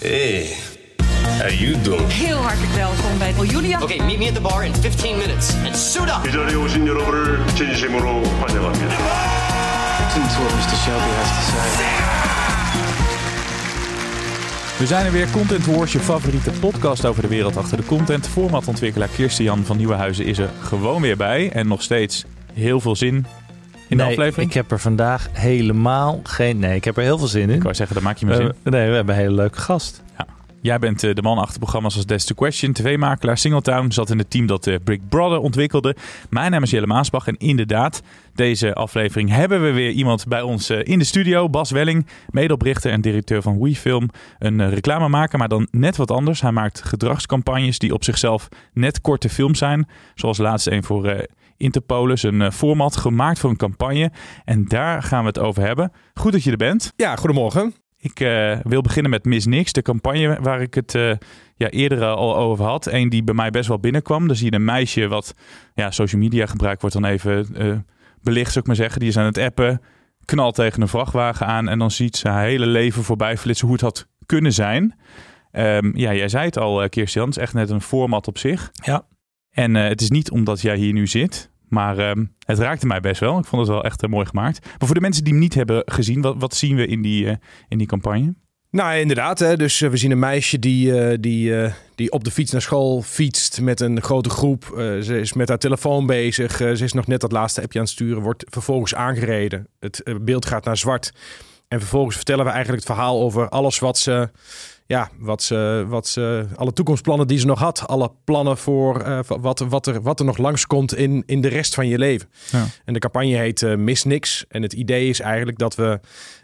Hey, how you doing? Heel hartelijk welkom bij Julia. Okay, meet me at the bar in 15 minutes and suit up. 이 자리에 오신 여러분을 진심으로 환영합니다. Listen to what Mr. Shelby has to say. We zijn er weer, Content Wars, je favoriete podcast over de wereld achter de content. Formatontwikkelaar Kirsten Jan van Nieuwenhuizen is er gewoon weer bij. En nog steeds heel veel zin in de nee, aflevering. ik heb er vandaag helemaal geen... Nee, ik heb er heel veel zin in. Ik wou zeggen, daar maak je me zin. We- nee, we hebben een hele leuke gast. Jij bent eh, de man achter programma's als That's the Question, tv-makelaar, Singletown. Zat in het team dat eh, Brick Brother ontwikkelde. Mijn naam is Jelle Maasbach en inderdaad, deze aflevering hebben we weer iemand bij ons eh, in de studio. Bas Welling, medeoprichter en directeur van WeFilm. Een reclamemaker, maar dan net wat anders. Hij maakt gedragscampagnes die op zichzelf net korte films zijn. Zoals laatst een voor Interpolis, een eh, format gemaakt voor een campagne. En daar gaan we het over hebben. Goed dat je er bent. Ja, goedemorgen. Ik eh, wil beginnen met Miss Nix, de campagne waar ik het eh, ja, eerder al over had. Eén die bij mij best wel binnenkwam. Dan zie je een meisje wat ja, social media gebruikt wordt dan even belicht, zou ik maar zeggen. Die is aan het appen, knalt tegen een vrachtwagen aan en dan ziet ze haar hele leven voorbij flitsen hoe het had kunnen zijn. Ehm, ja, jij zei het al, Kirsten, het is echt net een format op zich. Ja. En eh, het is niet omdat jij hier nu zit, maar ehm, het raakte mij best wel. Ik vond het wel echt eh, mooi gemaakt. Maar voor de mensen die hem niet hebben gezien, wat, wat zien we in die, eh, in die campagne? Nou, inderdaad. Hè, dus we zien een meisje die, die, die op de fiets naar school fietst met een grote groep. Ze is met haar telefoon bezig. Ze is nog net dat laatste appje aan het sturen. Wordt vervolgens aangereden. Het beeld gaat naar zwart. En vervolgens vertellen we eigenlijk het verhaal over alles wat ze... Ja, wat ze, wat ze, alle toekomstplannen die ze nog had. Alle plannen voor eh, wat, wat, er, wat er nog langskomt in, in de rest van je leven. Ja. En de campagne heet eh, Mis Niks. En het idee is eigenlijk dat we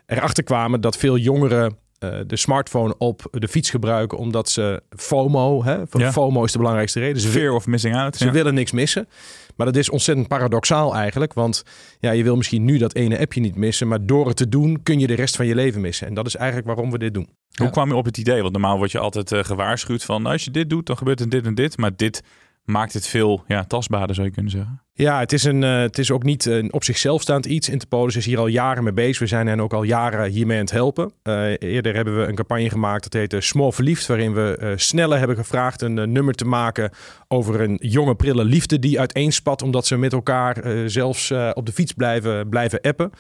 erachter kwamen dat veel jongeren eh, de smartphone op de fiets gebruiken omdat ze FOMO, hè, Ja. FOMO is de belangrijkste reden. Ze, Fear of missing out. ze ja. willen niks missen. Maar dat is ontzettend paradoxaal eigenlijk. Want ja, je wil misschien nu dat ene appje niet missen, maar door het te doen kun je de rest van je leven missen. En dat is eigenlijk waarom we dit doen. Hoe Ja. kwam je op het idee? Want normaal word je altijd eh, gewaarschuwd van als je dit doet, dan gebeurt er dit en dit. Maar dit maakt het veel ja, tastbaarder, zou je kunnen zeggen. Ja, het is, een, eh, het is ook niet een op zichzelf staand iets. Interpolis is hier al jaren mee bezig. We zijn hen ook al jaren hiermee aan het helpen. Eh, eerder hebben we een campagne gemaakt dat heette Small Verliefd. Waarin we eh Snelle hebben gevraagd een nummer te maken over een jonge prille liefde die uiteenspat. Omdat ze met elkaar zelfs op de fiets blijven, blijven appen.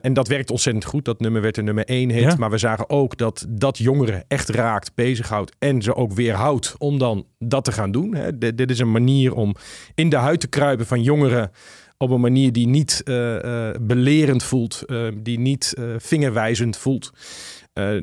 En dat werkt ontzettend goed. Dat nummer werd een nummer één hit. Ja. Maar we zagen ook dat dat jongeren echt raakt, bezighoudt en ze ook weerhoudt om dan dat te gaan doen. Hè. Dit, dit is een manier om in de huid te kruipen van jongeren op een manier die niet eh, eh, belerend voelt, eh, die niet vingerwijzend voelt.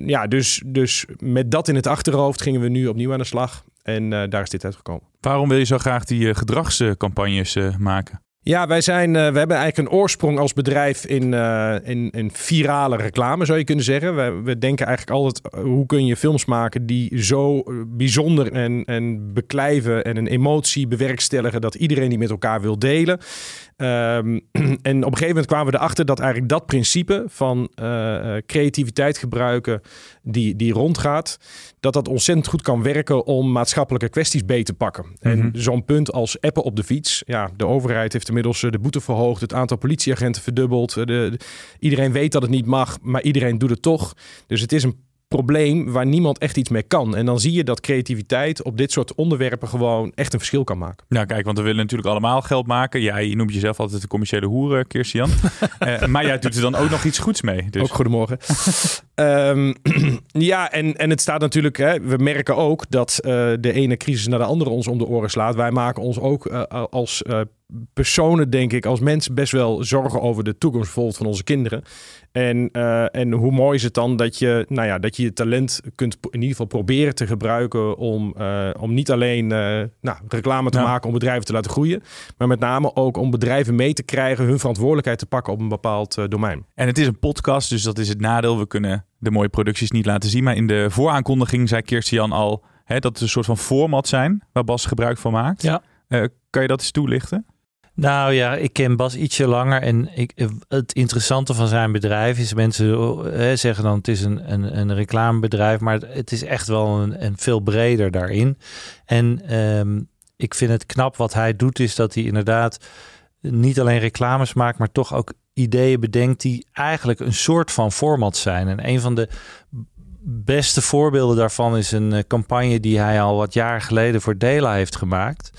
Ja, dus, dus met dat in het achterhoofd gingen we nu opnieuw aan de slag. En daar is dit uitgekomen. Waarom wil je zo graag die gedragscampagnes maken? Ja, wij zijn, eh, we hebben eigenlijk een oorsprong als bedrijf in, eh, in, in virale reclame, zou je kunnen zeggen. We, we denken eigenlijk altijd, eh, hoe kun je films maken die zo bijzonder en, en beklijven en een emotie bewerkstelligen dat iedereen die met elkaar wil delen. Ehm, en op een gegeven moment kwamen we erachter dat eigenlijk dat principe van creativiteit gebruiken die, die rondgaat, dat dat ontzettend goed kan werken om maatschappelijke kwesties beter te pakken. En Mhm. zo'n punt als appen op de fiets, ja, de overheid heeft inmiddels eh, de boete verhoogd, het aantal politieagenten verdubbeld. Eh, De, de- iedereen weet dat het niet mag, maar iedereen doet het toch. Dus het is een probleem waar niemand echt iets mee kan. En dan zie je dat creativiteit op dit soort onderwerpen gewoon echt een verschil kan maken. Nou kijk, want we willen natuurlijk allemaal geld maken. Jij noemt jezelf altijd de commerciële hoer, eh, Kirsten-Jan. Eh, maar jij doet er dan ook nog iets goeds mee. Dus. Ook goedemorgen. Ehm, ja, en, en het staat natuurlijk, hè, we merken ook dat eh, de ene crisis naar de andere ons om de oren slaat. Wij maken ons ook eh, als eh, personen, denk ik, als mensen best wel zorgen over de toekomst bijvoorbeeld van onze kinderen. En, eh, en hoe mooi is het dan dat je, nou ja, dat je je talent kunt in ieder geval proberen te gebruiken om, eh, om niet alleen eh, nou, reclame te Ja. maken om bedrijven te laten groeien, maar met name ook om bedrijven mee te krijgen hun verantwoordelijkheid te pakken op een bepaald eh, domein. En het is een podcast, dus dat is het nadeel. We kunnen de mooie producties niet laten zien. Maar in de vooraankondiging zei Kirsten al hè, dat het een soort van format zijn waar Bas gebruik van maakt. Ja. Eh, kan je dat eens toelichten? Nou ja, ik ken Bas ietsje langer en ik, het interessante van zijn bedrijf is, mensen hè, zeggen dan het is een, een, een reclamebedrijf, maar het is echt wel een, een veel breder daarin. En ehm, ik vind het knap wat hij doet, is dat hij inderdaad niet alleen reclames maakt, maar toch ook ideeën bedenkt die eigenlijk een soort van format zijn. En een van de beste voorbeelden daarvan is een eh, campagne die hij al wat jaar geleden voor Dela heeft gemaakt.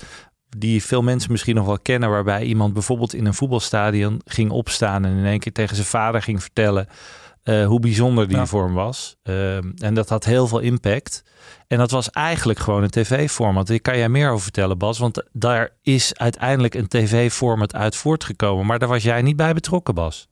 Die veel mensen misschien nog wel kennen, waarbij iemand bijvoorbeeld in een voetbalstadion ging opstaan en in één keer tegen zijn vader ging vertellen uh, hoe bijzonder die ja. vorm was. Uh, en dat had heel veel impact. En dat was eigenlijk gewoon een tv-format. Daar kan jij meer over vertellen, Bas. Want daar is uiteindelijk een tv-format uit voortgekomen. Maar daar was jij niet bij betrokken, Bas.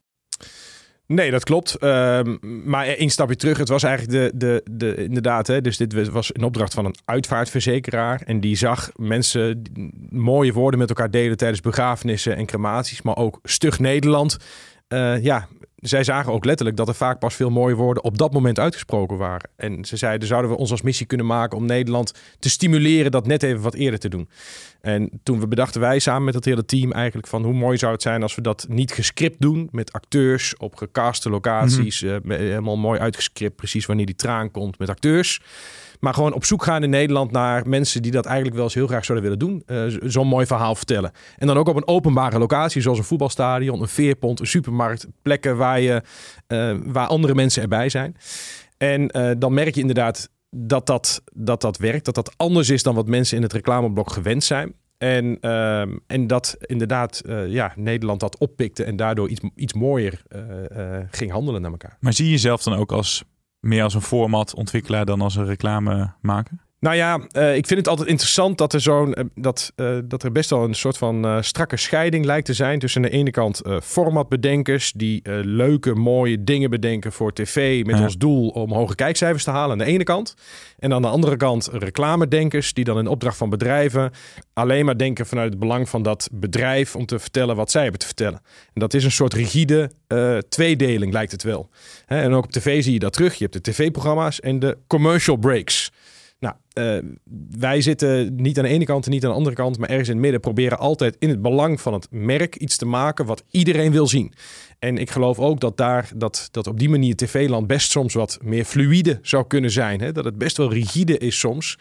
Nee, dat klopt. Um, maar één stapje terug. Het was eigenlijk de, de, de inderdaad, hè, dus dit was een opdracht van een uitvaartverzekeraar. En die zag mensen mooie woorden met elkaar delen tijdens begrafenissen en crematies. Maar ook stug Nederland. Uh, ja, zij zagen ook letterlijk dat er vaak pas veel mooie woorden op dat moment uitgesproken waren. En ze zeiden, zouden we ons als missie kunnen maken om Nederland te stimuleren dat net even wat eerder te doen. En toen we bedachten wij samen met het hele team eigenlijk van hoe mooi zou het zijn als we dat niet gescript doen met acteurs op gecaste locaties, mm -hmm. uh, helemaal mooi uitgescript, precies wanneer die traan komt met acteurs. Maar gewoon op zoek gaan in Nederland naar mensen die dat eigenlijk wel eens heel graag zouden willen doen. Uh, Zo'n mooi verhaal vertellen. En dan ook op een openbare locatie, zoals een voetbalstadion, een veerpont, een supermarkt. Plekken waar, je, uh, waar andere mensen erbij zijn. En uh, dan merk je inderdaad dat dat, dat dat werkt. Dat dat anders is dan wat mensen in het reclameblok gewend zijn. En, uh, en dat inderdaad ja, Nederland dat oppikte en daardoor iets, iets mooier ging handelen naar elkaar. Maar zie je jezelf dan ook als meer als een format ontwikkelaar dan als een reclame maken? Nou ja, uh, ik vind het altijd interessant dat er zo'n uh, dat, uh, dat er best wel een soort van strakke scheiding lijkt te zijn tussen aan de ene kant formatbedenkers die leuke, mooie dingen bedenken voor tv met ja. als doel om hoge kijkcijfers te halen aan de ene kant. En aan de andere kant reclamedenkers die dan in opdracht van bedrijven alleen maar denken vanuit het belang van dat bedrijf om te vertellen wat zij hebben te vertellen. En dat is een soort rigide tweedeling lijkt het wel. Hè, en ook op tv zie je dat terug. Je hebt de tv-programma's en de commercial breaks. Nou, uh, wij zitten niet aan de ene kant en niet aan de andere kant, maar ergens in het midden proberen altijd in het belang van het merk iets te maken wat iedereen wil zien. En ik geloof ook dat daar dat, dat op die manier tv-land best soms wat meer fluïde zou kunnen zijn. Hè? Dat het best wel rigide is soms.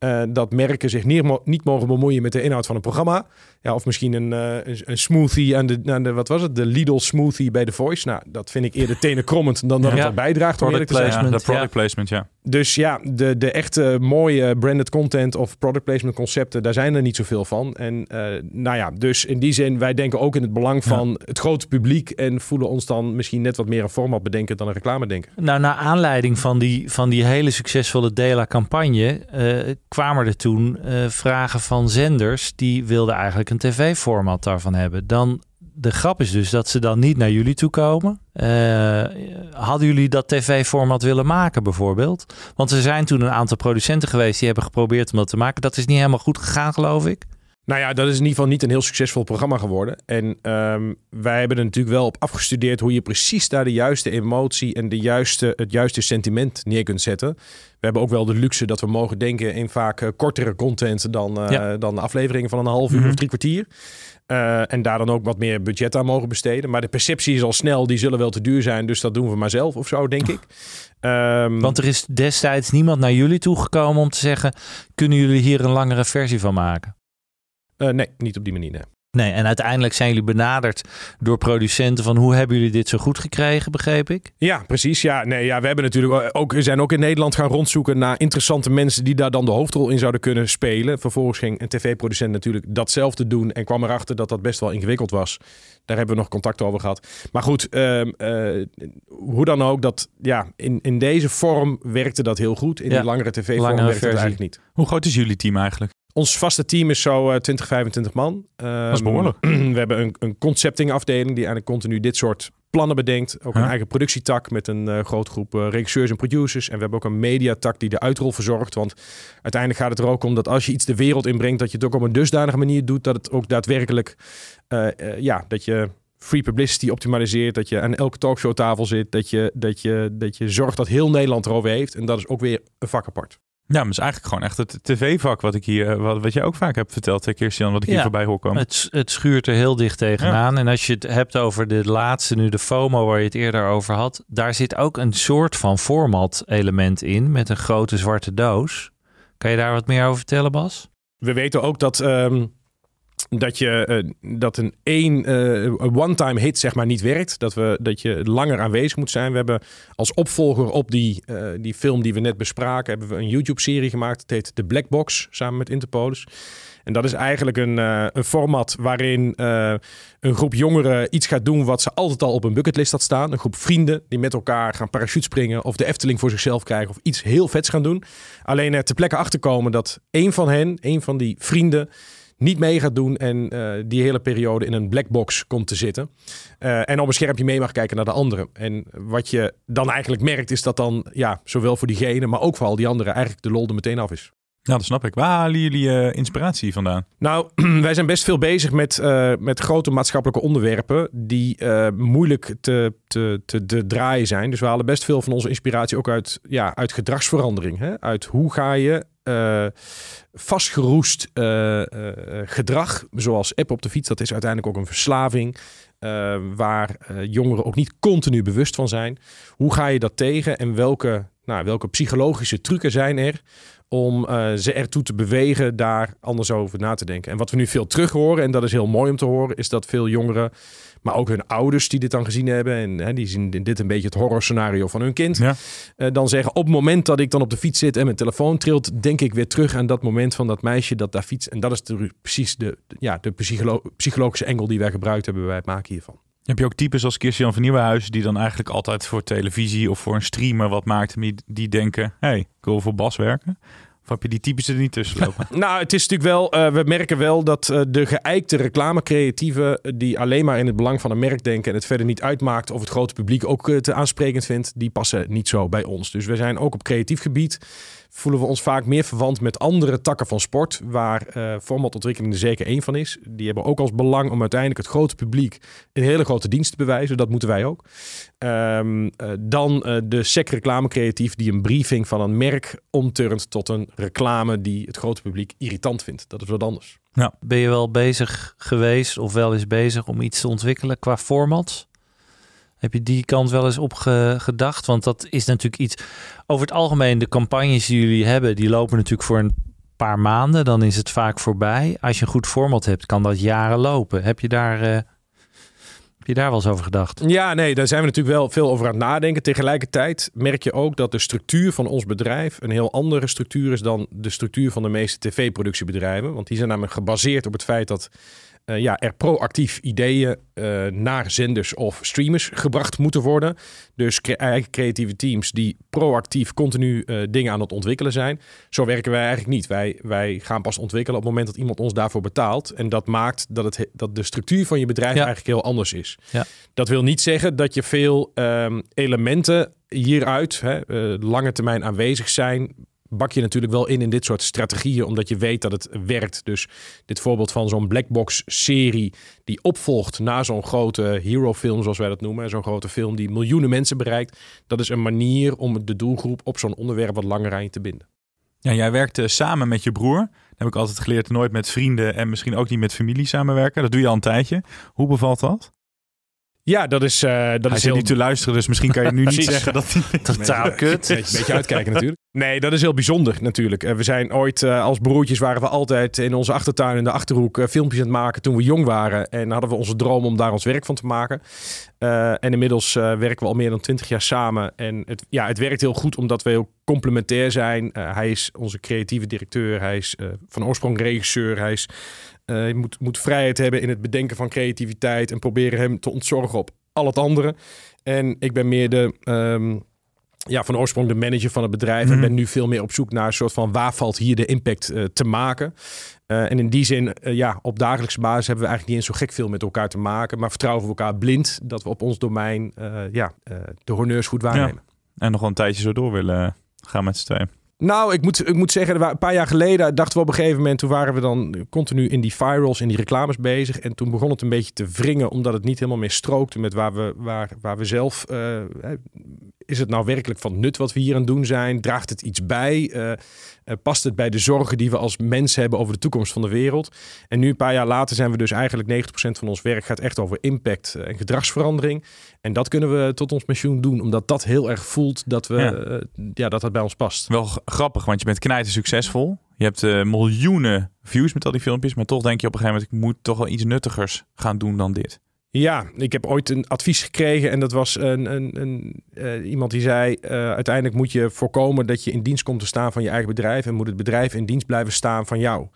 Uh, dat merken zich niet, niet mogen bemoeien met de inhoud van een programma. Ja, of misschien een, uh, een, smoothie aan de, aan de, wat was het? De Lidl smoothie bij The Voice. Nou, dat vind ik eerder tenenkrommend dan dat ja. het er bijdraagt. Product placement. Ja, de product placement, ja. Dus ja, de, de echte mooie branded content of product placement concepten, daar zijn er niet zoveel van. En uh, nou ja, dus in die zin, wij denken ook in het belang van ja. het grote publiek en voelen ons dan misschien net wat meer een format bedenken dan een reclame denken. Nou, naar aanleiding van die, van die hele succesvolle Dela-campagne uh, kwamen er toen uh, vragen van zenders die wilden eigenlijk een tv-format daarvan hebben. Dan de grap is dus dat ze dan niet naar jullie toe komen. Uh, hadden jullie dat tv-format willen maken bijvoorbeeld? Want er zijn toen een aantal producenten geweest die hebben geprobeerd om dat te maken. Dat is niet helemaal goed gegaan, geloof ik. Nou ja, dat is in ieder geval niet een heel succesvol programma geworden. En um, wij hebben er natuurlijk wel op afgestudeerd hoe je precies daar de juiste emotie en de juiste, het juiste sentiment neer kunt zetten. We hebben ook wel de luxe dat we mogen denken in vaak uh, kortere content dan, uh, ja. dan afleveringen van een half uur mm -hmm. of drie kwartier. Uh, en daar dan ook wat meer budget aan mogen besteden. Maar de perceptie is al snel, die zullen wel te duur zijn. Dus dat doen we maar zelf of zo, denk ik. Um, Want er is destijds niemand naar jullie toegekomen om te zeggen... kunnen jullie hier een langere versie van maken? Uh, nee, niet op die manier. Nee. Nee, en uiteindelijk zijn jullie benaderd door producenten van hoe hebben jullie dit zo goed gekregen, begreep ik? Ja, precies. Ja, nee, ja, we hebben natuurlijk ook, we zijn ook in Nederland gaan rondzoeken naar interessante mensen die daar dan de hoofdrol in zouden kunnen spelen. Vervolgens ging een tv-producent natuurlijk datzelfde doen en kwam erachter dat dat best wel ingewikkeld was. Daar hebben we nog contact over gehad. Maar goed, uh, uh, hoe dan ook, dat, ja, in, in deze vorm werkte dat heel goed. In ja, die langere tv-vorm werkte versie. het eigenlijk niet. Hoe groot is jullie team eigenlijk? Ons vaste team is zo uh, 20, 25 man. Dat is behoorlijk. we hebben een, een concepting-afdeling die eigenlijk continu dit soort plannen bedenkt. Ook huh? een eigen productietak met een uh, grote groep uh, regisseurs en producers. En we hebben ook een mediatak die de uitrol verzorgt. Want uiteindelijk gaat het er ook om dat als je iets de wereld inbrengt, dat je het ook op een dusdanige manier doet dat het ook daadwerkelijk, uh, ja, dat je free publicity optimaliseert. Dat je aan elke talkshowtafel zit. Dat je, dat, je, dat je zorgt dat heel Nederland erover heeft. En dat is ook weer een vak apart. Ja, maar het is eigenlijk gewoon echt het tv-vak wat ik hier, wat, wat jij ook vaak hebt verteld, hè, Kirstian, wat ik hier voorbij hoor komen. Het, het schuurt er heel dicht tegenaan. En als je het hebt over de laatste, nu de FOMO waar je het eerder over had, daar zit ook een soort van format element in met een grote zwarte doos. Kan je daar wat meer over vertellen, Bas? We weten ook dat, ehm, dat, je, eh, dat een één eh, one-time hit zeg maar niet werkt. Dat, we, dat je langer aanwezig moet zijn. We hebben als opvolger op die, eh, die film die we net bespraken... hebben we een YouTube-serie gemaakt. Het heet The Black Box, samen met Interpolis. En dat is eigenlijk een, een format waarin een groep jongeren iets gaat doen... wat ze altijd al op een bucketlist had staan. Een groep vrienden die met elkaar gaan parachutespringen... of de Efteling voor zichzelf krijgen of iets heel vets gaan doen. Alleen er ter plekke achterkomen dat één van hen, één van die vrienden niet mee gaat doen en eh, die hele periode in een black box komt te zitten. Eh, en op een schermpje mee mag kijken naar de anderen. En wat je dan eigenlijk merkt is dat dan, ja, zowel voor diegene, maar ook voor al die anderen, eigenlijk de lol er meteen af is. Ja, dat snap ik. Waar halen jullie eh, inspiratie vandaan? Nou, wij zijn best veel bezig met, met grote maatschappelijke onderwerpen die moeilijk te, te, te, te draaien zijn. Dus we halen best veel van onze inspiratie ook uit, ja, uit gedragsverandering. Hè? Uit hoe ga je eh, vastgeroest eh, eh, gedrag, zoals app op de fiets, dat is uiteindelijk ook een verslaving. waar jongeren ook niet continu bewust van zijn. Hoe ga je dat tegen en welke, nou, welke psychologische trucken zijn er om ze ertoe te bewegen daar anders over na te denken. En wat we nu veel terug horen, en dat is heel mooi om te horen, is dat veel jongeren, maar ook hun ouders die dit dan gezien hebben, en hè, die zien dit een beetje het horrorscenario van hun kind, Ja. eh, dan zeggen op het moment dat ik dan op de fiets zit en mijn telefoon trilt, denk ik weer terug aan dat moment van dat meisje dat daar fietst. En dat is de, precies de, ja, de psycholo- psychologische engel die wij gebruikt hebben bij het maken hiervan. Heb je ook types als Kirstian van Nieuwenhuizen die dan eigenlijk altijd voor televisie of voor een streamer wat maakt die, die denken, hey, ik wil voor Bas werken? Of heb je die types er niet tussen lopen? Nou, het is natuurlijk wel, eh, we merken wel dat eh, de geëikte reclamecreatieven eh, die alleen maar in het belang van een merk denken en het verder niet uitmaakt of het grote publiek ook te aansprekend vindt, die passen niet zo bij ons. Dus we zijn ook op creatief gebied voelen we ons vaak meer verwant met andere takken van sport, waar eh formatontwikkeling er zeker één van is. Die hebben ook als belang om uiteindelijk het grote publiek een hele grote dienst te bewijzen. Dat moeten wij ook. Ehm, eh, dan eh, de sec reclamecreatief die een briefing van een merk omturnt tot een reclame die het grote publiek irritant vindt. Dat is wat anders. Ben je wel bezig geweest of wel eens bezig om iets te ontwikkelen qua formats? Heb je die kant wel eens op ge- gedacht? Want dat is natuurlijk iets. Over het algemeen, de campagnes die jullie hebben, die lopen natuurlijk voor een paar maanden. Dan is het vaak voorbij. Als je een goed format hebt, kan dat jaren lopen. Heb je daar, eh, heb je daar wel eens over gedacht? Ja, nee, daar zijn we natuurlijk wel veel over aan het nadenken. Tegelijkertijd merk je ook dat de structuur van ons bedrijf een heel andere structuur is dan de structuur van de meeste tv-productiebedrijven. Want die zijn namelijk gebaseerd op het feit dat eh, ja, er proactief ideeën eh, naar zenders of streamers gebracht moeten worden. Dus cre- eigen creatieve teams die proactief continu eh, dingen aan het ontwikkelen zijn. Zo werken wij eigenlijk niet. Wij, wij gaan pas ontwikkelen op het moment dat iemand ons daarvoor betaalt. En dat maakt dat, het, he- dat de structuur van je bedrijf Ja. eigenlijk heel anders is. Ja. Dat wil niet zeggen dat je veel ehm, elementen hieruit, hè, lange termijn aanwezig zijn, bak je natuurlijk wel in in dit soort strategieën, omdat je weet dat het werkt. Dus dit voorbeeld van zo'n blackbox serie die opvolgt na zo'n grote hero film, zoals wij dat noemen, zo'n grote film die miljoenen mensen bereikt, dat is een manier om de doelgroep op zo'n onderwerp wat langer aan je te binden. Ja, jij werkt eh, samen met je broer. Dat heb ik altijd geleerd, nooit met vrienden en misschien ook niet met familie samenwerken. Dat doe je al een tijdje. Hoe bevalt dat? Ja, dat is, eh, dat Hij is zit heel niet te luisteren, dus misschien kan je nu niet zeggen dat hij... Totaal kut. Een beetje uitkijken natuurlijk. Nee, dat is heel bijzonder natuurlijk. Eh, We zijn ooit eh, als broertjes waren we altijd in onze achtertuin in de Achterhoek filmpjes aan het maken toen we jong waren. En hadden we onze droom om daar ons werk van te maken. Eh, en inmiddels eh, werken we al meer dan twintig jaar samen. En het, ja, het werkt heel goed omdat we heel complementair zijn. Hij is onze creatieve directeur. Hij is van oorsprong regisseur. Hij is, eh, je moet, moet vrijheid hebben in het bedenken van creativiteit. En proberen hem te ontzorgen op al het andere. En ik ben meer de... ehm, ja, van oorsprong de manager van het bedrijf. En Mhm. ben nu veel meer op zoek naar een soort van waar valt hier de impact eh, te maken. Eh, en in die zin, ja, op dagelijkse basis hebben we eigenlijk niet eens zo gek veel met elkaar te maken. Maar vertrouwen we elkaar blind dat we op ons domein ja, de honneurs goed waarnemen. En nog wel een tijdje zo door willen gaan met z'n tweeën. Nou, ik moet, ik moet zeggen, een paar jaar geleden dachten we op een gegeven moment, toen waren we dan continu in die virals en die reclames bezig. En toen begon het een beetje te wringen, omdat het niet helemaal meer strookte met waar we, waar, waar we zelf. eh, is het nou werkelijk van nut wat we hier aan doen zijn? Draagt het iets bij? Eh, eh, past het bij de zorgen die we als mens hebben over de toekomst van de wereld? En nu, een paar jaar later, zijn we dus eigenlijk 90% van ons werk gaat echt over impact eh, en gedragsverandering. En dat kunnen we tot ons pensioen doen, omdat dat heel erg voelt dat, we, Ja. eh, ja, dat dat bij ons past. Wel grappig, want je bent knijter succesvol. Je hebt miljoenen views met al die filmpjes. Maar toch denk je op een gegeven moment, ik moet toch wel iets nuttigers gaan doen dan dit. Ja, ik heb ooit een advies gekregen en dat was een, een, een, eh, iemand die zei: eh, uiteindelijk moet je voorkomen dat je in dienst komt te staan van je eigen bedrijf en moet het bedrijf in dienst blijven staan van jou.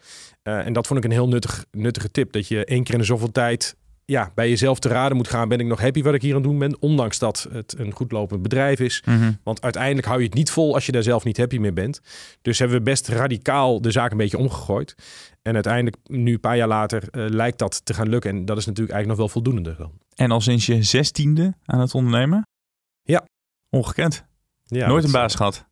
Eh, en dat vond ik een heel nuttig, nuttige tip. Dat je één keer in de zoveel tijd ja, bij jezelf te raden moet gaan: ben ik nog happy wat ik hier aan het doen ben, ondanks dat het een goed lopend bedrijf is. Want uiteindelijk hou je het niet vol als je daar zelf niet happy mee bent. Dus hebben we best radicaal de zaak een beetje omgegooid. En uiteindelijk, nu een paar jaar later, eh, lijkt dat te gaan lukken. En dat is natuurlijk eigenlijk nog wel voldoende dan. En al sinds je zestiende aan het ondernemen? Ja. Ongekend. Ja, Nooit een baas gehad.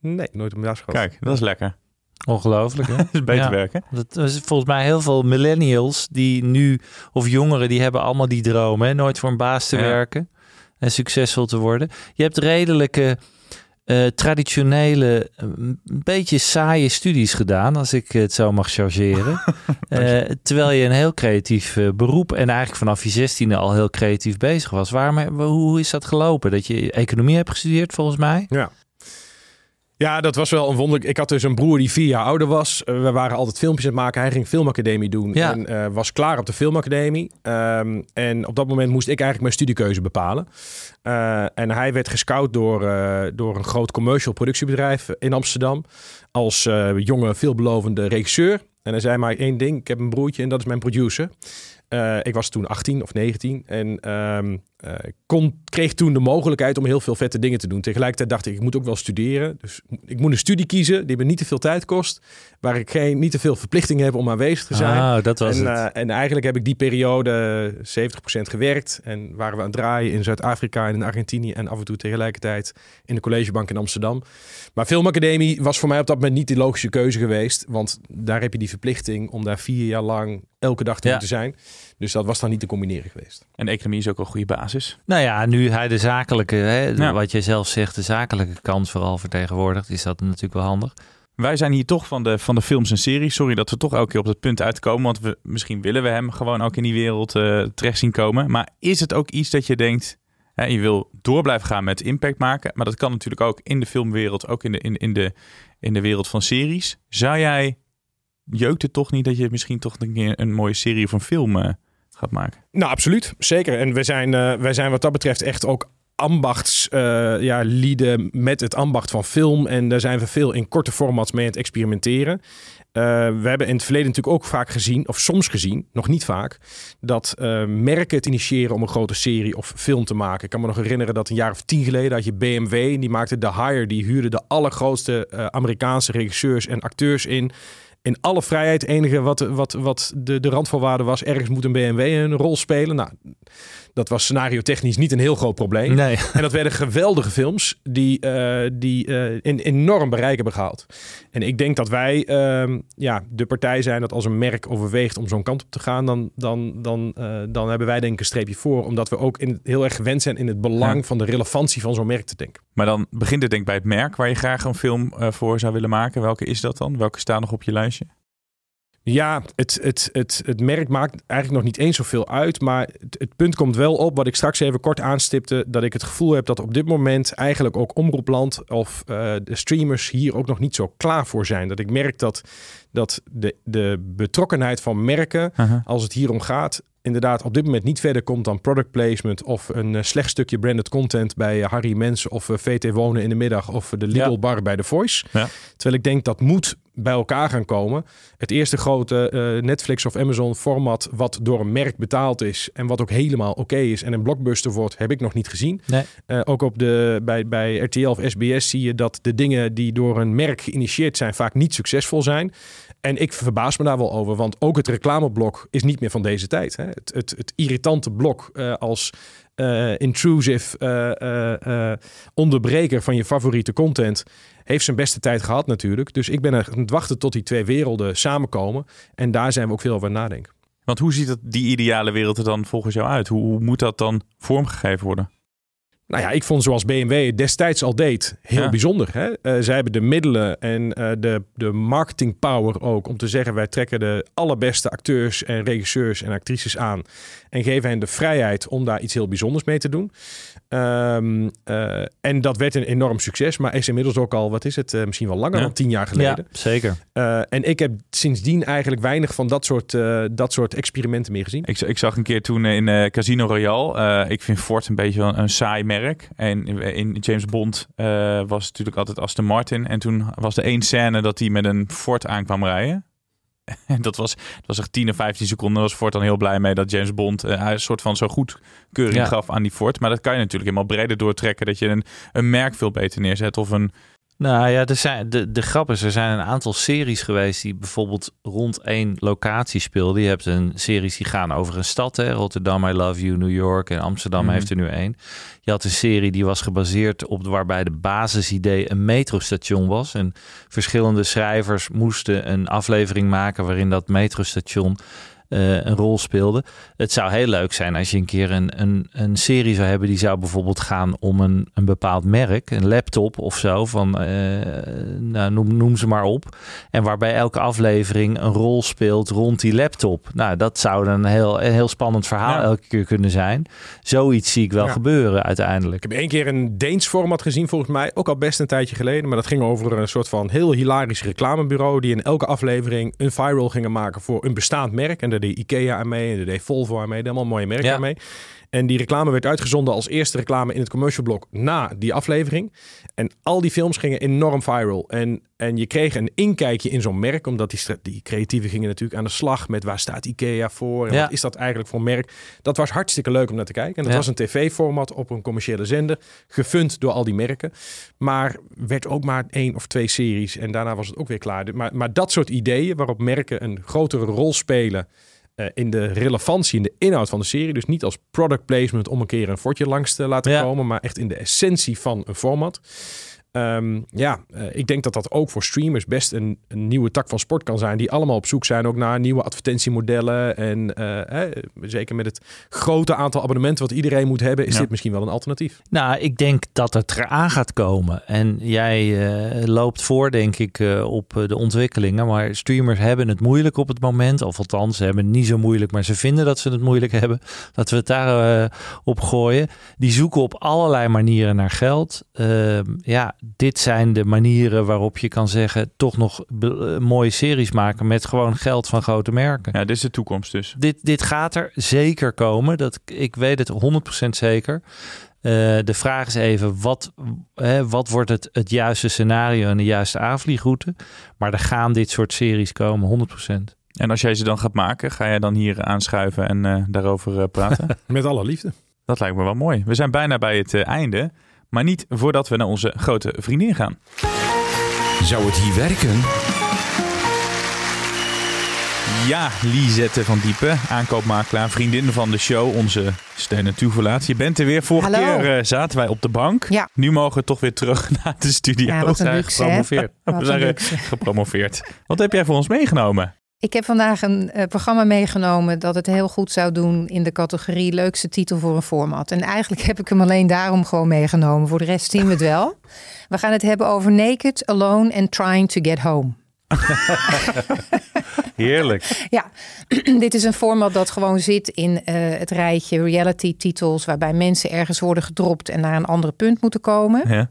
Nee, nooit een baas gehad. Kijk, dat is lekker. Ongelooflijk, hè? Dat is beter Ja. werken. Dat is volgens mij heel veel millennials die nu, of jongeren, die hebben allemaal die droom. Hè? Nooit voor een baas te Ja. werken en succesvol te worden. Je hebt redelijke, eh, traditionele, eh, een beetje saaie studies gedaan, als ik het zo mag chargeren. Eh, terwijl je een heel creatief beroep en eigenlijk vanaf je zestiende al heel creatief bezig was. Waarom, hoe is dat gelopen? Dat je economie hebt gestudeerd, volgens mij? Ja. Ja, dat was wel een wonder. Ik had dus een broer die vier jaar ouder was. Eh, we waren altijd filmpjes aan het maken. Hij ging filmacademie doen Ja. en eh, was klaar op de filmacademie. Ehm, en op dat moment moest ik eigenlijk mijn studiekeuze bepalen. Eh, en hij werd gescout door, door een groot commercial productiebedrijf in Amsterdam. Als jonge, veelbelovende regisseur. En hij zei maar één ding. Ik heb een broertje en dat is mijn producer. Eh, ik was toen 18 of 19 en ehm, eh, kon, kreeg toen de mogelijkheid om heel veel vette dingen te doen. Tegelijkertijd dacht ik, ik moet ook wel studeren. Dus ik moet een studie kiezen die me niet te veel tijd kost. Waar ik geen, niet te veel verplichtingen heb om aanwezig te zijn. Ah, dat was en, het. eh, en eigenlijk heb ik die periode 70% gewerkt. En waren we aan het draaien in Zuid-Afrika en in Argentinië. En af en toe tegelijkertijd in de collegebank in Amsterdam. Maar Filmacademie was voor mij op dat moment niet de logische keuze geweest. Want daar heb je die verplichting om daar vier jaar lang elke dag te Ja. moeten zijn. Dus dat was dan niet te combineren geweest. En economie is ook een goede basis. Nou ja, nu hij de zakelijke, hè, Ja. wat je zelf zegt, de zakelijke kant vooral vertegenwoordigt, is dat natuurlijk wel handig. Wij zijn hier toch van de, van de films en series. Sorry dat we toch elke keer op dat punt uitkomen. Want we, misschien willen we hem gewoon ook in die wereld eh, terecht zien komen. Maar is het ook iets dat je denkt... Hè, je wil door blijven gaan met impact maken. Maar dat kan natuurlijk ook in de filmwereld. Ook in de, in, in de, in de wereld van series. Zou jij... Jeukt het toch niet dat je misschien toch een keer een mooie serie of een film eh, gaat maken? Nou, absoluut. Zeker. En we zijn, eh, wij zijn wat dat betreft echt ook ambachts eh, ja, met het ambacht van film. En daar zijn we veel in korte formats mee aan het experimenteren. Eh, we hebben in het verleden natuurlijk ook vaak gezien, of soms gezien, nog niet vaak, dat merken het initiëren om een grote serie of film te maken. Ik kan me nog herinneren dat een jaar of tien geleden had je BMW die maakte The Hire. Die huurde de allergrootste Amerikaanse regisseurs en acteurs in. In alle vrijheid. Enige wat, wat, wat de, de randvoorwaarde was, ergens moet een BMW een rol spelen. Nou, dat was scenario technisch niet een heel groot probleem. Nee. En dat werden geweldige films die, eh, die eh, een enorm bereik hebben gehaald. En ik denk dat wij ehm, ja, de partij zijn dat als een merk overweegt om zo'n kant op te gaan, dan, dan, dan, eh, dan hebben wij denk ik een streepje voor. Omdat we ook in, heel erg gewend zijn in het belang Ja. van de relevantie van zo'n merk te denken. Maar dan begint het denk ik bij het merk waar je graag een film voor zou willen maken. Welke is dat dan? Welke staan nog op je lijstje? Ja, het, het, het, het merk maakt eigenlijk nog niet eens zoveel uit. Maar het, het punt komt wel op, wat ik straks even kort aanstipte. Dat ik het gevoel heb dat op dit moment eigenlijk ook Omroepland of eh, de streamers hier ook nog niet zo klaar voor zijn. Dat ik merk dat, dat de, de betrokkenheid van merken, als het hier om gaat, inderdaad op dit moment niet verder komt dan product placement of een eh, slecht stukje branded content bij eh, Harry Mens of eh, VT Wonen in de middag of de Lidl Ja. Bar bij The Voice. Ja. Terwijl ik denk dat moet bij elkaar gaan komen. Het eerste grote Netflix of Amazon format wat door een merk betaald is en wat ook helemaal oké is en een blockbuster wordt, heb ik nog niet gezien. Nee. Ook op de, bij, bij RTL of SBS zie je dat de dingen die door een merk geïnitieerd zijn vaak niet succesvol zijn. En ik verbaas me daar wel over, want ook het reclameblok is niet meer van deze tijd. Hè. Het, het, het irritante blok eh, als eh, intrusive eh, onderbreker van je favoriete content heeft zijn beste tijd gehad natuurlijk. Dus ik ben aan het wachten tot die twee werelden samenkomen. En daar zijn we ook veel over nadenken. Want hoe ziet het, die ideale wereld er dan volgens jou uit? Hoe moet dat dan vormgegeven worden? Nou ja, ik vond zoals BMW het destijds al deed heel Ja. bijzonder. Hè? Eh, zij hebben de middelen en eh, de, de marketing power ook om te zeggen... wij trekken de allerbeste acteurs en regisseurs en actrices aan... en geven hen de vrijheid om daar iets heel bijzonders mee te doen. Ehm, eh, en dat werd een enorm succes, maar is inmiddels ook al, wat is het, misschien wel langer Ja. dan tien jaar Ja, geleden. zeker. Eh, en ik heb sindsdien eigenlijk weinig van dat soort, dat soort experimenten meer gezien. Ik, ik zag een keer toen in Casino Royale. ik vind Ford een beetje wel een saai merk. En in, James Bond eh, was natuurlijk altijd Aston Martin. En toen was er één scène dat hij met een Ford aankwam rijden. En dat was, dat was echt 10 of 15 seconden. Daar was Ford dan heel blij mee dat James Bond eh, een soort van zo goedkeuring Ja. gaf aan die Ford. Maar dat kan je natuurlijk helemaal breder doortrekken. Dat je een, een merk veel beter neerzet. Of een. Nou ja, er zijn, de, de grap is, er zijn een aantal series geweest die bijvoorbeeld rond één locatie speelden. Je hebt een series die gaan over een stad, hè? Rotterdam, I Love You, New York en Amsterdam Mhm. heeft er nu één. Je had een serie die was gebaseerd op waarbij de basisidee een metrostation was. En verschillende schrijvers moesten een aflevering maken waarin dat metrostation een rol speelde. Het zou heel leuk zijn als je een keer een, een, een serie zou hebben die zou bijvoorbeeld gaan om een, een bepaald merk, een laptop of zo, van eh, nou, noem, noem ze maar op. En waarbij elke aflevering een rol speelt rond die laptop. Nou, dat zou dan een heel, een heel spannend verhaal Ja. elke keer kunnen zijn. Zoiets zie ik wel Ja. gebeuren uiteindelijk. Ik heb één keer een Deens format gezien, volgens mij, ook al best een tijdje geleden. Maar dat ging over een soort van heel hilarisch reclamebureau. die in elke aflevering een viral gingen maken voor een bestaand merk. En daar deed IKEA aan mee, en daar deed Volvo aan mee, allemaal mooie merken Ja. aan mee. En die reclame werd uitgezonden als eerste reclame in het commercial blok na die aflevering. En al die films gingen enorm viral. En, en je kreeg een inkijkje in zo'n merk, omdat die, die creatieven gingen natuurlijk aan de slag met waar staat IKEA voor en Ja. wat is dat eigenlijk voor merk. Dat was hartstikke leuk om naar te kijken. En dat Ja. was een tv-format op een commerciële zender, gefund door al die merken. Maar werd ook maar één of twee series en daarna was het ook weer klaar. Maar, maar dat soort ideeën waarop merken een grotere rol spelen eh, in de relevantie, in de inhoud van de serie. Dus niet als product placement om een keer een fortje langs te laten Ja. komen, maar echt in de essentie van een format. Ehm, ja, eh, ik denk dat dat ook voor streamers best een, een nieuwe tak van sport kan zijn. Die allemaal op zoek zijn ook naar nieuwe advertentiemodellen. En eh, eh, zeker met het grote aantal abonnementen wat iedereen moet hebben, is Ja. dit misschien wel een alternatief. Nou, ik denk dat het eraan gaat komen. En jij eh, loopt voor, denk ik, op de ontwikkelingen. Maar streamers hebben het moeilijk op het moment. Of althans, ze hebben het niet zo moeilijk, maar ze vinden dat ze het moeilijk hebben. Laten we het daar eh, op gooien. Die zoeken op allerlei manieren naar geld. Ehm, ja, dit zijn de manieren waarop je kan zeggen... toch nog be- eh, mooie series maken met gewoon geld van grote merken. Ja, dit is de toekomst dus. Dit, dit gaat er zeker komen. Dat, ik weet het 100% zeker. Eh, de vraag is even, wat, hè, wat wordt het, het juiste scenario en de juiste aanvliegroute? Maar er gaan dit soort series komen, 100%. En als jij ze dan gaat maken, ga jij dan hier aanschuiven en eh, daarover praten? Met alle liefde. Dat lijkt me wel mooi. We zijn bijna bij het einde. Maar niet voordat we naar onze grote vriendin gaan. Zou het hier werken? Ja, Lisette van Diepen, aankoopmakelaar, vriendin van de show, onze steun en toeverlaat. Je bent er weer. Vorige Hallo. keer eh, zaten wij op de bank. Ja. Nu mogen we toch weer terug naar de studio. Ja, wat we een luxe, gepromoveerd. Wat we een zijn luxe. gepromoveerd. Wat heb jij voor ons meegenomen? Ik heb vandaag een eh, programma meegenomen dat het heel goed zou doen in de categorie leukste titel voor een format. En eigenlijk heb ik hem alleen daarom gewoon meegenomen. Voor de rest zien we het wel. We gaan het hebben over Naked, Alone and Trying to Get Home. Heerlijk. Ja, dit is een format dat gewoon zit in eh, het rijtje reality titels waarbij mensen ergens worden gedropt en naar een andere punt moeten komen. Ja.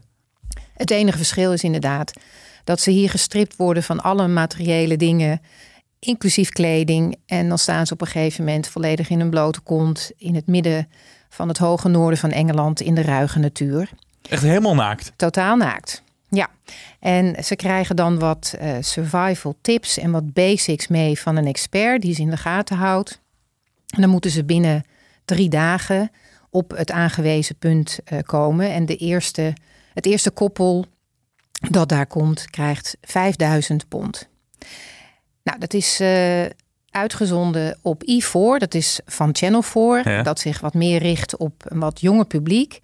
Het enige verschil is inderdaad dat ze hier gestript worden van alle materiële dingen, inclusief kleding. En dan staan ze op een gegeven moment volledig in een blote kont in het midden van het hoge noorden van Engeland in de ruige natuur. Echt helemaal naakt. Totaal naakt. Ja, en ze krijgen dan wat eh, survival tips en wat basics mee van een expert die ze in de gaten houdt. En dan moeten ze binnen drie dagen op het aangewezen punt eh, komen. En de eerste, het eerste koppel dat daar komt, krijgt 5000 pond. Nou, dat is eh, uitgezonden op I4. Dat is van Channel 4. Ja. Dat zich wat meer richt op een wat jonger publiek.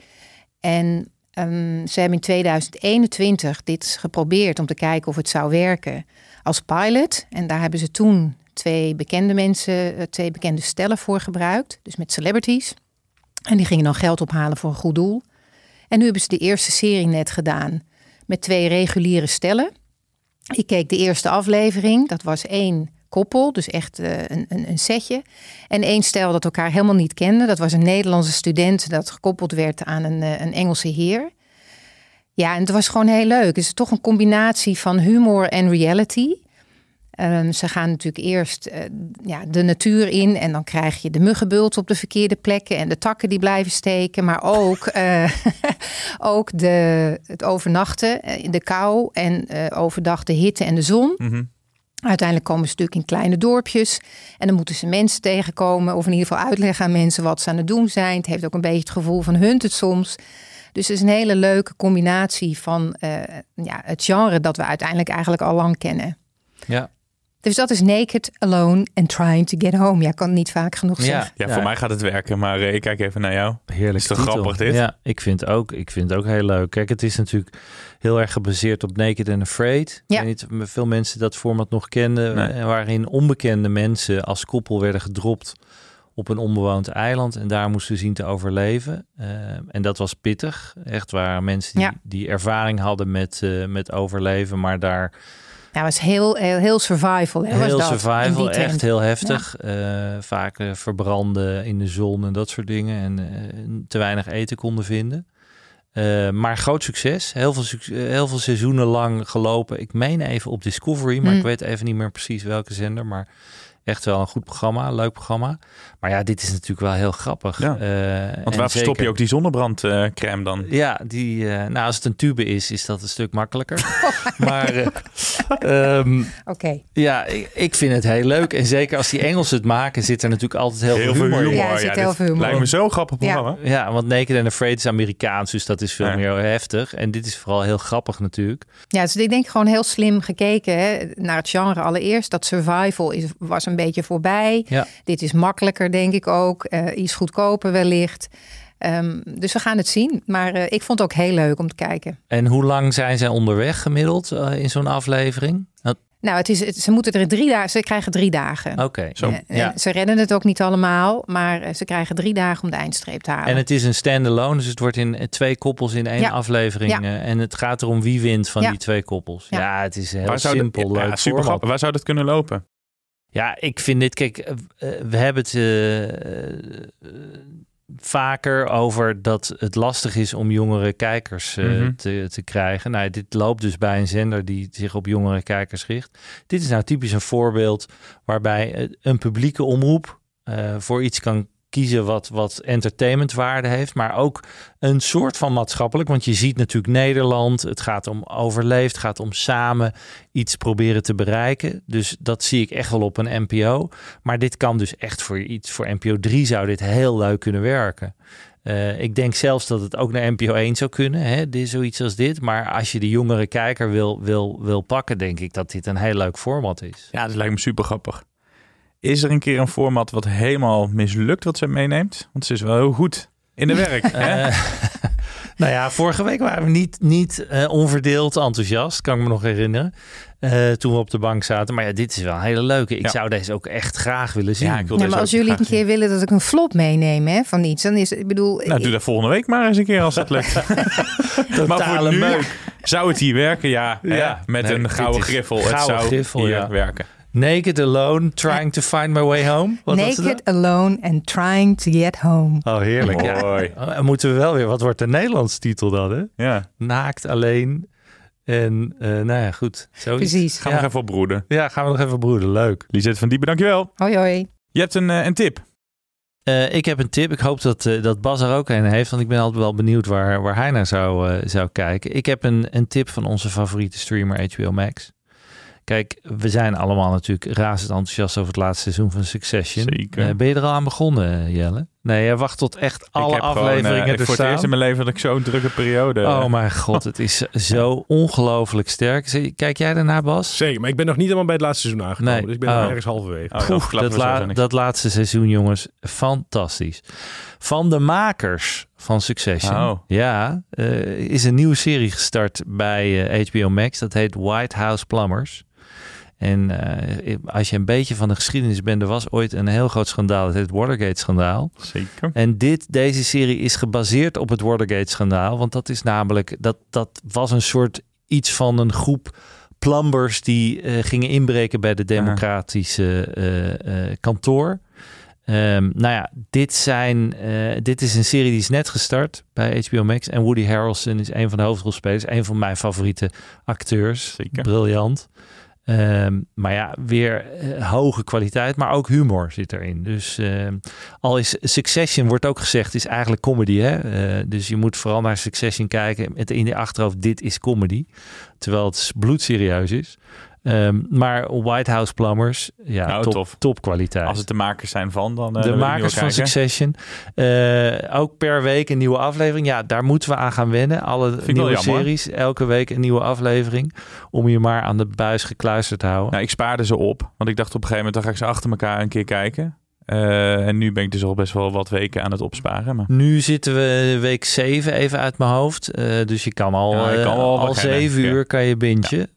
En ehm, ze hebben in 2021 dit geprobeerd om te kijken of het zou werken als pilot. En daar hebben ze toen twee bekende mensen, eh, twee bekende stellen voor gebruikt. Dus met celebrities. En die gingen dan geld ophalen voor een goed doel. En nu hebben ze de eerste serie net gedaan met twee reguliere stellen. Ik keek de eerste aflevering. Dat was één koppel, dus echt eh, een, een, een setje. En één stel dat elkaar helemaal niet kende. Dat was een Nederlandse student dat gekoppeld werd aan een, eh, een Engelse heer. Ja, en het was gewoon heel leuk. Het is toch een combinatie van humor en reality. Ehm, ze gaan natuurlijk eerst eh, ja, de natuur in en dan krijg je de muggenbult op de verkeerde plekken en de takken die blijven steken, maar ook, eh, ook de, het overnachten eh, in de kou en eh, overdag de hitte en de zon. Mhm. Uiteindelijk komen ze natuurlijk in kleine dorpjes. En dan moeten ze mensen tegenkomen. Of in ieder geval uitleggen aan mensen wat ze aan het doen zijn. Het heeft ook een beetje het gevoel van hunted soms. Dus het is een hele leuke combinatie van eh, ja, het genre dat we uiteindelijk eigenlijk al lang kennen. Ja. Dus dat is Naked, Alone and Trying to Get Home. Ja, ik kan het niet vaak genoeg zeggen. Ja, voor mij gaat het werken, maar eh, ik kijk even naar jou. Heerlijk. Is toch titel. grappig dit? Ja, ik vind, ook, ik vind het ook heel leuk. Kijk, het is natuurlijk heel erg gebaseerd op Naked and Afraid. Ja. Ik weet niet of veel mensen dat format nog kenden. Nee. eh, Waarin onbekende mensen als koppel werden gedropt op een onbewoond eiland. En daar moesten zien te overleven. Eh, en dat was pittig. Echt waren mensen die, Ja. die ervaring hadden met, eh, met overleven. Maar daar Ja, was heel, heel, heel survival. Hè, was heel dat, in survival, echt heel heftig. Eh, vaak eh, verbranden in de zon en dat soort dingen. En eh, te weinig eten konden vinden. Maar groot succes. Heel veel, heel veel seizoenen lang gelopen. Ik meen even op Discovery, maar Mm. ik weet even niet meer precies welke zender. Maar echt wel een goed programma, leuk programma. Maar ja, dit is natuurlijk wel heel grappig. Ja. Eh, Want waar verstop zeker- je ook die zonnebrandcrème dan? ja, die, eh, nou, als het een tube is, is dat een stuk makkelijker. maar Oké. ja, ik, ik vind het heel leuk. En zeker als die Engelsen het maken, zit er natuurlijk altijd heel, Heel veel humor, in. Ja, er zit heel veel humor Lijkt me zo'n grappig Ja. programma. Ja, want Naked and Afraid is Amerikaans, dus dat is veel Ja. meer heftig. En dit is vooral heel grappig natuurlijk. Ja, dus ik denk gewoon heel slim gekeken hè, naar het genre allereerst. Dat survival is, was een beetje voorbij. Ja. Dit is makkelijker, denk ik ook. Eh, iets goedkoper wellicht. Ehm, dus we gaan het zien. Maar eh, ik vond het ook heel leuk om te kijken. En hoe lang zijn zij onderweg gemiddeld eh, in zo'n aflevering? Dat- Nou, het is, het- ze moeten er drie dagen. Ze krijgen drie dagen. Oké. Zo. Ja. Ze redden het ook niet allemaal, maar eh, ze krijgen drie dagen om de eindstreep te halen. En het is een standalone, dus het wordt in twee koppels in één Ja. aflevering. Ja. En het gaat erom wie wint van Ja. die twee koppels. Ja, Ja. het is heel Waar zou, simpel, dit, leuk ja, super format. grappig. Waar zou dat kunnen lopen? Ja, ik vind dit, kijk, eh, we hebben het eh, vaker over dat het lastig is om jongere kijkers eh, Mhm. te, te krijgen. Nou, dit loopt dus bij een zender die zich op jongere kijkers richt. Dit is nou typisch een voorbeeld waarbij een publieke omroep voor iets kan kiezen wat, wat entertainmentwaarde heeft, maar ook een soort van maatschappelijk. Want je ziet natuurlijk Nederland, het gaat om overleefd, het gaat om samen iets proberen te bereiken. Dus dat zie ik echt wel op een NPO. Maar dit kan dus echt voor iets, voor NPO 3 zou dit heel leuk kunnen werken. Eh, ik denk zelfs dat het ook naar NPO 1 zou kunnen, hè, zoiets als dit. Maar als je de jongere kijker wil, wil, wil pakken, denk ik dat dit een heel leuk format is. Ja, dat lijkt me super grappig. Is er een keer een format wat helemaal mislukt wat ze meeneemt? Want ze is wel heel goed in de werk. hè? Eh, nou ja, vorige week waren we niet, niet eh, onverdeeld enthousiast, kan ik me nog herinneren. eh, toen we op de bank zaten. Maar ja, dit is wel een hele leuke. Ik Ja. zou deze ook echt graag willen zien. Ja, ik wil Ja, deze maar als jullie een keer willen dat ik een flop meeneem hè, van iets, dan is het, ik bedoel, Nou, doe dat volgende week maar eens een keer als het lukt. maar voor nu zou het hier werken, ja. Ja. met Nee, een gouden griffel. Het gouden zou griffel, hier ja. werken. Naked Alone, Trying to Find My Way Home. Wat naked, alone and trying to get home. Oh, heerlijk. Ja. Mooi. Oh, en moeten we wel weer, wat wordt de Nederlandse titel dan? Hè? Ja, Naakt alleen. En eh, nou ja, goed. Zoiets. Precies. gaan we Ja. nog even op broeden. Ja, gaan we nog even broeden. Leuk. Lisette van Diepen, dankjewel. Hoi hoi. Je hebt een, eh, een tip. Eh, ik heb een tip. Ik hoop dat, dat Bas er ook een heeft. Want ik ben altijd wel benieuwd waar, waar hij naar zou, zou kijken. Ik heb een, een tip van onze favoriete streamer HBO Max. Kijk, we zijn allemaal natuurlijk razend enthousiast over het laatste seizoen van Succession. Zeker. Eh, ben je er al aan begonnen, Jelle? Nee, je wacht tot echt alle ik heb gewoon, eh, afleveringen ik er voor het eerst in mijn leven dat ik zo'n drukke periode... Oh mijn god, het is zo ongelooflijk sterk. Zie- Kijk jij daarna, Bas? Zeker, maar ik ben nog niet helemaal bij het laatste seizoen aangekomen. Nee. Dus ik ben nog Oh. ergens halverwege. Oh, verklappen dat, la- dat laatste seizoen, jongens, fantastisch. Van de makers van Succession, Oh. ja, eh, is een nieuwe serie gestart bij eh, HBO Max. Dat heet White House Plumbers. En eh, als je een beetje van de geschiedenis bent, er was ooit een heel groot schandaal. Het heet Watergate-schandaal. Zeker. En dit, deze serie is gebaseerd op het Watergate-schandaal. Want dat is namelijk, dat, dat was een soort iets van een groep plumbers die eh, gingen inbreken bij de democratische eh, kantoor. Ehm, nou ja, dit, zijn, dit is een serie die is net gestart bij HBO Max. En Woody Harrelson is een van de hoofdrolspelers. Een van mijn favoriete acteurs. Zeker. Briljant. Ehm, maar ja, weer eh, hoge kwaliteit, maar ook humor zit erin. Dus ehm, al is Succession, wordt ook gezegd, is eigenlijk comedy. Hè? Eh, dus je moet vooral naar Succession kijken met in je achterhoofd, dit is comedy. Terwijl het bloedserieus is. Ehm, maar White House Plumbers, ja, Nou, top, tof. topkwaliteit. Als het de makers zijn van, dan... eh, de dan makers van. Succession. Eh, ook per week een nieuwe aflevering. Ja, daar moeten we aan gaan wennen. Alle nieuwe series. Elke week een nieuwe aflevering. Om je maar aan de buis gekluisterd te houden. Nou, ik spaarde ze op. Want ik dacht op een gegeven moment, dan ga ik ze achter elkaar een keer kijken. Eh, en nu ben ik dus al best wel wat weken aan het opsparen. Maar... Nu zitten we week 7 even uit mijn hoofd. Eh, dus je kan al, Ja, ik kan eh, al beginnen, 7 ja. uur kan je bintje.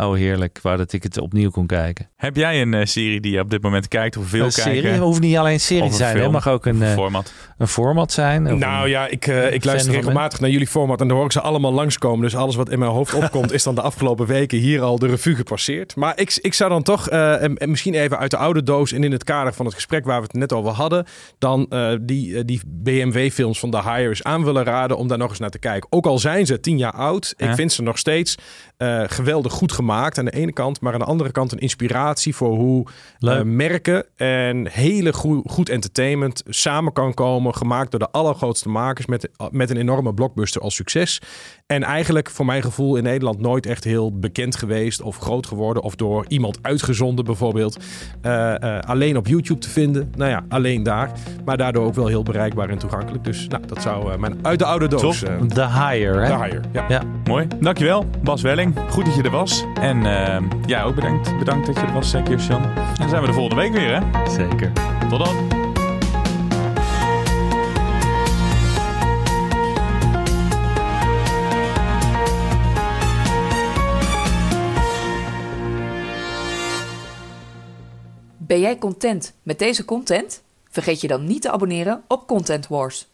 oh heerlijk. Wou dat ik het opnieuw kon kijken. Heb jij een serie die je op dit moment kijkt of veel een kijken? serie hoeft niet alleen een serie te zijn. Het mag ook een, eh, format. een format zijn. Of Nou een- ja, ik, eh, ik luister regelmatig naar jullie format en dan hoor ik ze allemaal langskomen. Dus alles wat in mijn hoofd opkomt is dan de afgelopen weken hier al de revue gepasseerd. Maar ik, ik zou dan toch, eh, en, en misschien even uit de oude doos en in het kader van het gesprek waar we het net over hadden, dan eh, die, eh, die BMW-films van The Hire eens aan willen raden om daar nog eens naar te kijken. Ook al zijn ze tien jaar oud, ik vind ze nog steeds eh, geweldig goed gemaakt aan de ene kant, maar aan de andere kant een inspiratie voor hoe eh, merken en hele goe- goed entertainment samen kan komen, gemaakt door de allergrootste makers met, met een enorme blockbuster als succes. En eigenlijk voor mijn gevoel in Nederland nooit echt heel bekend geweest of groot geworden of door iemand uitgezonden bijvoorbeeld. Eh, eh, alleen op YouTube te vinden. Nou ja, alleen daar. Maar daardoor ook wel heel bereikbaar en toegankelijk. Dus nou, dat zou eh, mijn uit de oude doos. Top. eh The Hire, hè? The Hire, ja. Ja. Mooi. Dankjewel, Bas Welling. Goed dat je er was. En eh, ja, ook bedankt, bedankt dat je er was, uh, Kirsten. En dan zijn we de volgende week weer, hè? Zeker. Tot dan. Ben jij content met deze content? Vergeet je dan niet te abonneren op Content Wars.